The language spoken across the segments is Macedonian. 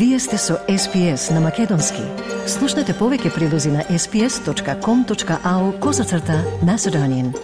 Вие сте со SPS на Македонски. Слушнете повеќе прилози на sps.com.au козацрта на Седонин.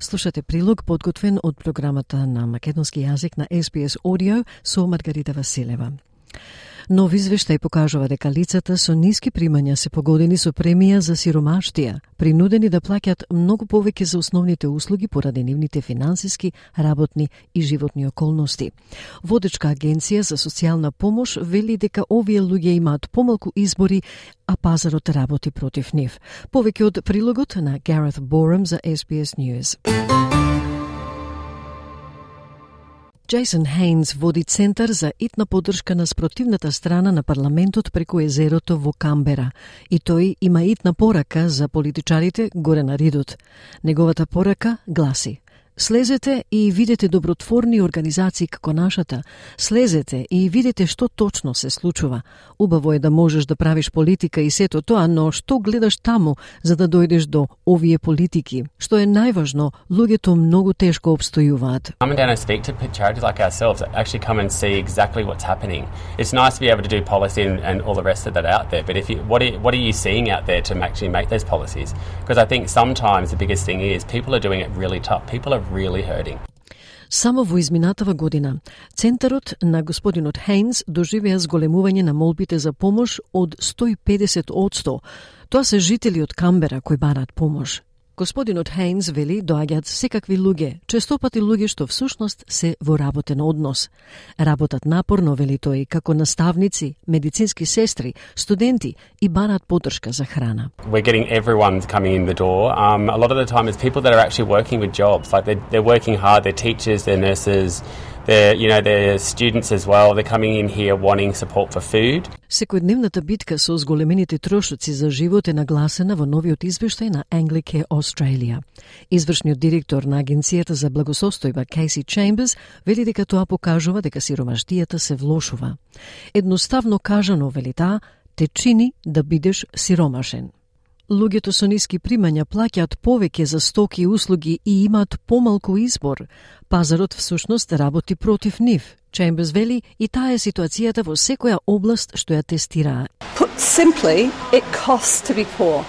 Слушате прилог подготвен од програмата на македонски јазик на SPS Audio со Маргарита Василева. Нов извештај покажува дека лицата со ниски примања се погодени со премија за сиромаштија, принудени да плаќат многу повеќе за основните услуги поради нивните финансиски, работни и животни околности. Водечка агенција за социјална помош вели дека овие луѓе имаат помалку избори, а пазарот работи против нив. Повеќе од прилогот на Гарет Борем за SBS News. Джейсон Хейнс води центар за итна поддршка на спротивната страна на парламентот преку езерото во Камбера и тој има итна порака за политичарите горе на ридот. Неговата порака гласи Слезете и видете добротворни организации како нашата. Слезете и видете што точно се случува. Убаво е да можеш да правиш политика и сето тоа, но што гледаш таму за да дојдеш до овие политики? Што е најважно, луѓето многу тешко обстојуваат. Come down and speak to charities like ourselves that actually come and see exactly what's happening. It's nice to be able to do policy and, and all the rest of that out there, but if you, what, are, what are you seeing out there to actually make those policies? Because I think sometimes the biggest thing is people are doing it really tough. People are really hurting. Само во изминатава година, Центарот на господинот Хейнс доживеа зголемување на молбите за помош од 150 од 100. Тоа се жители од Камбера кои бараат помош. Господинот Хейнс вели доаѓаат секакви луѓе, честопати луѓе што всушност се во работен однос. Работат напорно, вели тој, како наставници, медицински сестри, студенти и бараат поддршка за храна. We're getting everyone coming in the door. Um, a lot of the time it's people that are actually working with jobs. Like they're, they're working hard, they're teachers, they're nurses, they're, you know, they're students as well. They're coming in here wanting support for food. Секојдневната битка со зголемените трошоци за живот е нагласена во новиот извештај на Anglicare Australia. Извршниот директор на Агенцијата за благосостојба Кейси Чемберс вели дека тоа покажува дека сиромаштијата се влошува. Едноставно кажано, вели таа, те чини да бидеш сиромашен. Луѓето со ниски примања плаќаат повеќе за стоки и услуги и имаат помалку избор. Пазарот всушност работи против нив. Чемберс вели и таа е ситуацијата во секоја област што ја тестираа. Put simply, it costs to be poor.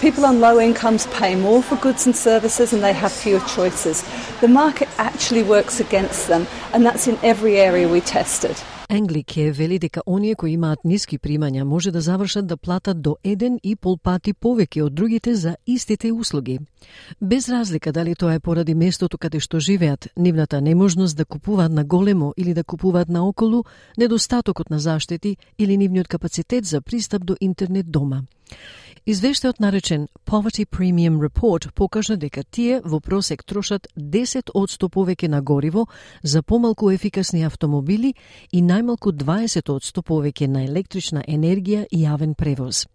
People on low incomes pay more for goods and services and they have fewer choices. The market actually works against them, and that's in every area we tested. Англике вели дека оние кои имаат ниски примања може да завршат да платат до еден и пол пати повеќе од другите за истите услуги. Без разлика дали тоа е поради местото каде што живеат, нивната неможност да купуваат на големо или да купуваат на околу, недостатокот на заштити или нивниот капацитет за пристап до интернет дома. Извештајот наречен Poverty Premium Report покажа дека тие во просек трошат 10 одсто повеќе на гориво за помалку ефикасни автомобили и најмалку 20 одсто повеќе на електрична енергија и јавен превоз.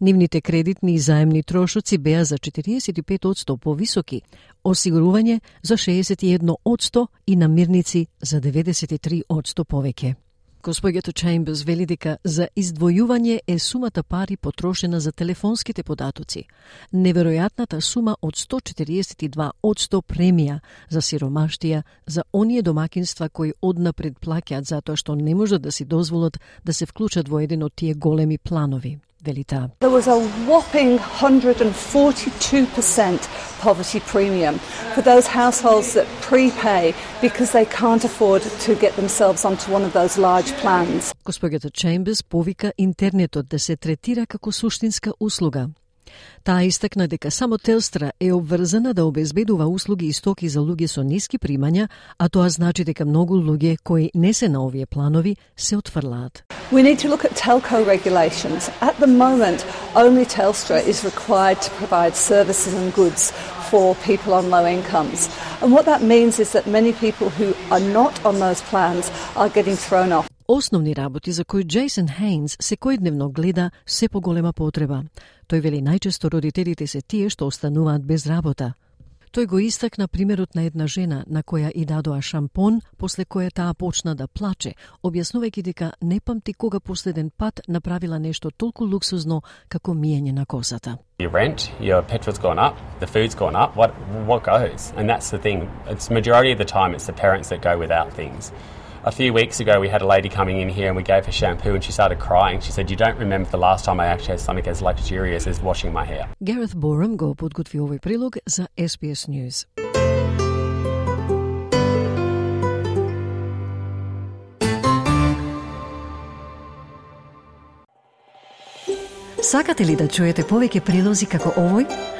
Нивните кредитни и заемни трошоци беа за 45% повисоки, осигурување за 61% и намирници за 93% повеќе. Господјето Чемберс вели дека за издвојување е сумата пари потрошена за телефонските податоци, неверојатната сума од 142 од 100 премија за сиромаштија за оние домакинства кои однапред плаќаат затоа што не можат да си дозволат да се вклучат во еден од тие големи планови. вели таа. There was a whopping 142% poverty premium for those households that prepay because they can't afford to get themselves onto one of those large plans. Госпоѓата Чемберс повика интернетот да се третира како суштинска услуга, Таа истакна дека само Телстра е обврзана да обезбедува услуги и стоки за луѓе со ниски примања, а тоа значи дека многу луѓе кои не се на овие планови се отфрлаат. We need to look at telco regulations. At the moment, only Telstra is required to provide services and goods for people on low incomes. And what that means is that many people who are not on those plans are getting thrown off. Основни работи за кои Джейсон Хейнс секојдневно гледа се поголема потреба. Тој вели најчесто родителите се тие што остануваат без работа. Тој го истакна примерот на една жена на која и дадоа шампон, после која таа почна да плаче, објаснувајќи дека не памти кога последен пат направила нешто толку луксузно како миење на косата. Your rent, your petrol's gone up, the food's gone up. What what goes? And that's the thing. It's majority of the time it's the parents that go without things. A few weeks ago, we had a lady coming in here and we gave her shampoo and she started crying. She said, You don't remember the last time I actually had something as luxurious as washing my hair. Gareth Borum го подготви овој прилог за SBS News. Сакате ли да чуете повеќе прилози како овој?